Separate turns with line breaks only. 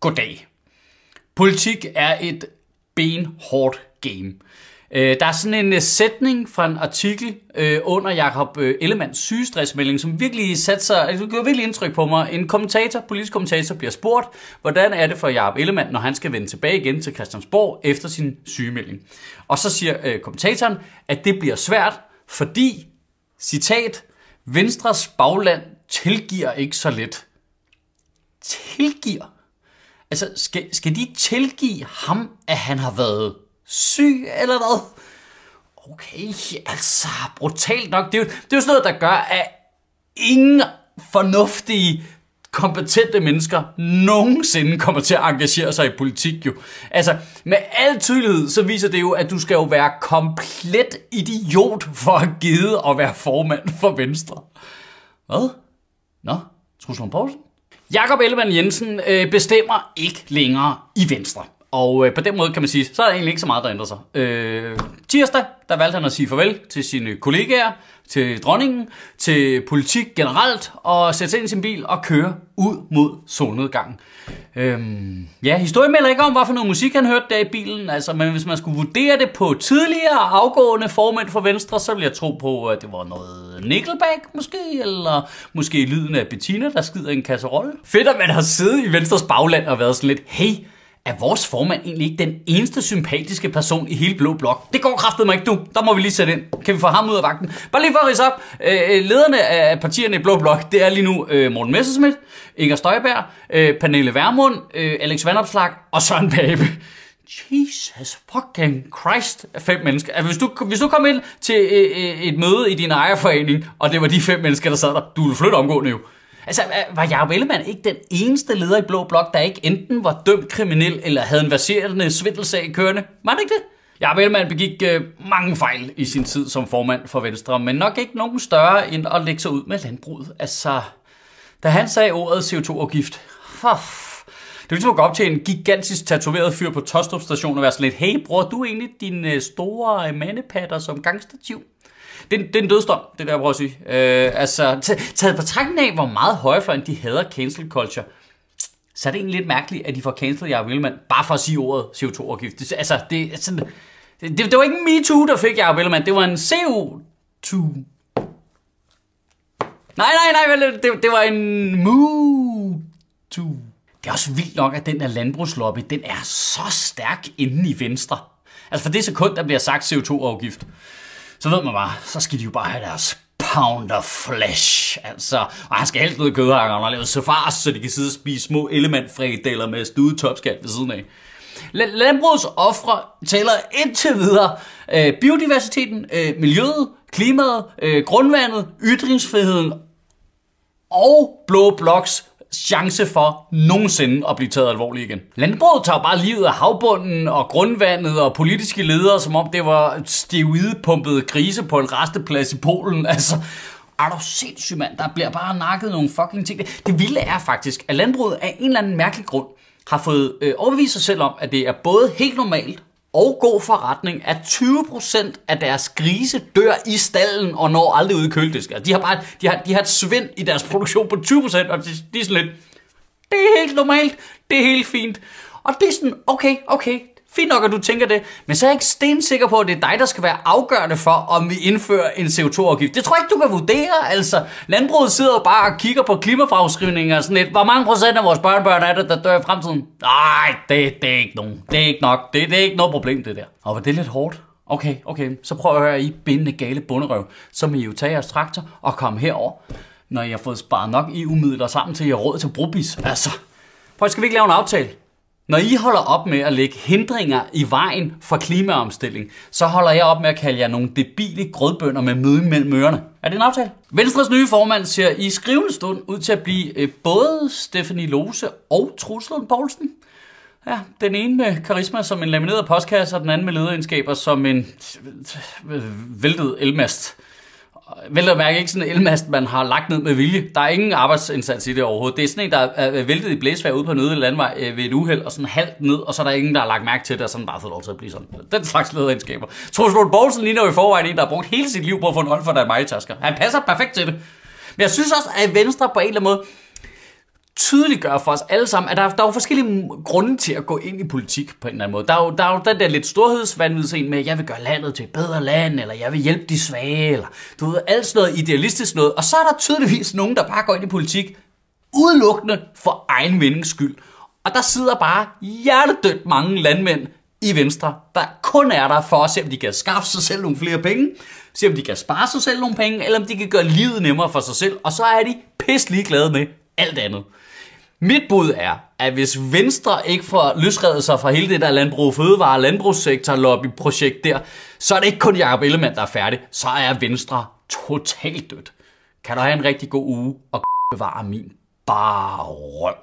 Goddag. Politik er et benhårdt game. Øh, der er sådan en øh, sætning fra en artikel øh, under Jakob Ellemands sygestressmelding, som virkelig satte sig, altså, det gjorde virkelig indtryk på mig. En kommentator, politisk kommentator, bliver spurgt, hvordan er det for Jakob Ellemann, når han skal vende tilbage igen til Christiansborg efter sin sygemelding. Og så siger kommentatoren, at det bliver svært, fordi, citat, Venstres bagland tilgiver ikke så let. Tilgiver? Altså, skal, skal de tilgive ham, at han har været syg, eller hvad? Okay, altså, brutalt nok. Det er jo, det er jo sådan noget, der gør, at ingen fornuftige, kompetente mennesker nogensinde kommer til at engagere sig i politik jo. Altså, med al tydelighed, så viser det jo, at du skal jo være komplet idiot for at gide at være formand for Venstre. Hvad? Nå, Truslund Poulsen? Jakob Ellemann Jensen øh, bestemmer ikke længere i Venstre. Og øh, på den måde kan man sige, så er der egentlig ikke så meget, der ændrer sig. Øh, tirsdag, der valgte han at sige farvel til sine kollegaer, til dronningen, til politik generelt, og sætte sig ind i sin bil og køre ud mod solnedgangen. Øhm, ja, historien melder ikke om, hvad for noget musik han hørte der i bilen, altså, men hvis man skulle vurdere det på tidligere afgående formænd for Venstre, så ville jeg tro på, at det var noget Nickelback måske, eller måske lyden af Bettina, der skider en kasserolle. Fedt, at man har siddet i Venstres bagland og været sådan lidt, hey, er vores formand egentlig ikke den eneste sympatiske person i hele Blå Blok? Det går kraftet mig ikke, du. Der må vi lige sætte ind. Kan vi få ham ud af vagten? Bare lige for at rise op. Øh, øh lederne af partierne i Blå Blok, det er lige nu øh, Morten Messerschmidt, Inger Støjberg, øh, Pernille Vermund, øh, Alex Vandopslag og Søren Pape. Jesus fucking Christ, fem mennesker. Altså, hvis, du, hvis du kom ind til øh, øh, et møde i din ejerforening, og det var de fem mennesker, der sad der, du ville flytte omgående jo. Altså, var Jacob Ellemann ikke den eneste leder i Blå Blok, der ikke enten var dømt kriminel, eller havde en verserende svindelsag kørende? Var det ikke det? Jacob Ellemann begik øh, mange fejl i sin tid som formand for Venstre, men nok ikke nogen større end at lægge sig ud med landbruget. Altså, da han sagde ordet CO2-afgift, det er ligesom at gå op til en gigantisk tatoveret fyr på Tostrup station og være sådan lidt, hey bror, du er egentlig din øh, store øh, mandepatter som gangstativ? det, det er en dødsdom, det der, jeg prøver at sige. Øh, altså, taget på tanken af, hvor meget højrefløjen de hader cancel culture, så er det egentlig lidt mærkeligt, at de får cancelet Jacob Ellemann, bare for at sige ordet CO2-afgift. Det, altså, det, altså, det, det, det var ikke en MeToo, der fik Jacob Ellemann, det var en CO2. Nej, nej, nej, det, det var en MooToo. Det er også vildt nok, at den der landbrugslobby, den er så stærk inde i Venstre. Altså for det sekund, der bliver sagt CO2-afgift, så ved man bare, så skal de jo bare have deres pound of flesh. Altså, og han skal helst ud i kødhakkeren og lave så så de kan sidde og spise små elementfredeller med studet topskat ved siden af. Landbrugets ofre tæller indtil videre øh, biodiversiteten, øh, miljøet, klimaet, øh, grundvandet, ytringsfriheden og blå bloks chance for nogensinde at blive taget alvorligt igen. Landbruget tager bare livet af havbunden og grundvandet og politiske ledere, som om det var steroidepumpet grise på en resteplads i Polen. Altså, er du sindssygt, mand? Der bliver bare nakket nogle fucking ting. Det vilde er faktisk, at landbruget af en eller anden mærkelig grund har fået øh, overbevist sig selv om, at det er både helt normalt og god forretning, at 20% af deres grise dør i stallen og når aldrig ud i køledisken. Altså, de har bare de har, de har et svind i deres produktion på 20%, og de, de er sådan lidt, det er helt normalt, det er helt fint. Og det er sådan, okay, okay, Fint nok, at du tænker det, men så er jeg ikke stensikker på, at det er dig, der skal være afgørende for, om vi indfører en CO2-afgift. Det tror jeg ikke, du kan vurdere. Altså, landbruget sidder bare og kigger på klimafragskrivninger og sådan lidt. Hvor mange procent af vores børnebørn er det, der dør i fremtiden? Nej, det, det er ikke nogen. Det er ikke nok. Det, det er ikke noget problem, det der. Og var det lidt hårdt? Okay, okay, så prøv at høre, I bindende gale bunderøv. Så må I jo tage jeres traktor og komme herover, når I har fået sparet nok i umidler sammen til, at I har råd til brobis. Altså, prøv, skal vi ikke lave en aftale? Når I holder op med at lægge hindringer i vejen for klimaomstilling, så holder jeg op med at kalde jer nogle debile grødbønder med møde mellem ørerne. Er det en aftale? Venstres nye formand ser i skrivende stund ud til at blive øh, både Stephanie Lose og Truslund Poulsen. Ja, den ene med karisma som en lamineret postkasse, og den anden med lederegenskaber som en øh, øh, væltet elmast vel at mærke ikke sådan en elmast, man har lagt ned med vilje. Der er ingen arbejdsindsats i det overhovedet. Det er sådan en, der er væltet i blæsvær ude på en øde landvej øh, ved et uheld, og sådan halvt ned, og så er der ingen, der har lagt mærke til det, og sådan bare fået lov til at blive sådan. Den slags lederegenskaber. Troels Lund Poulsen ligner jo i forvejen en, der har brugt hele sit liv på at få en hånd for der i tasker. Han passer perfekt til det. Men jeg synes også, at Venstre på en eller anden måde tydeligt gør for os alle sammen, at der, der er jo forskellige grunde til at gå ind i politik på en eller anden måde. Der er jo, der er jo den der lidt storhedsvandvidsen med, at jeg vil gøre landet til et bedre land, eller jeg vil hjælpe de svage, eller du ved, alt sådan noget idealistisk noget. Og så er der tydeligvis nogen, der bare går ind i politik udelukkende for egen vindings skyld. Og der sidder bare hjertedødt mange landmænd i Venstre, der kun er der for at se, om de kan skaffe sig selv nogle flere penge, se om de kan spare sig selv nogle penge, eller om de kan gøre livet nemmere for sig selv, og så er de pisselig glade med alt andet. Mit bud er, at hvis Venstre ikke får løsredet sig fra hele det der landbrug, fødevare landbrugssektor lobbyprojekt der, så er det ikke kun Jacob Ellemann, der er færdig. Så er Venstre totalt dødt. Kan du have en rigtig god uge og bevare min bare røv.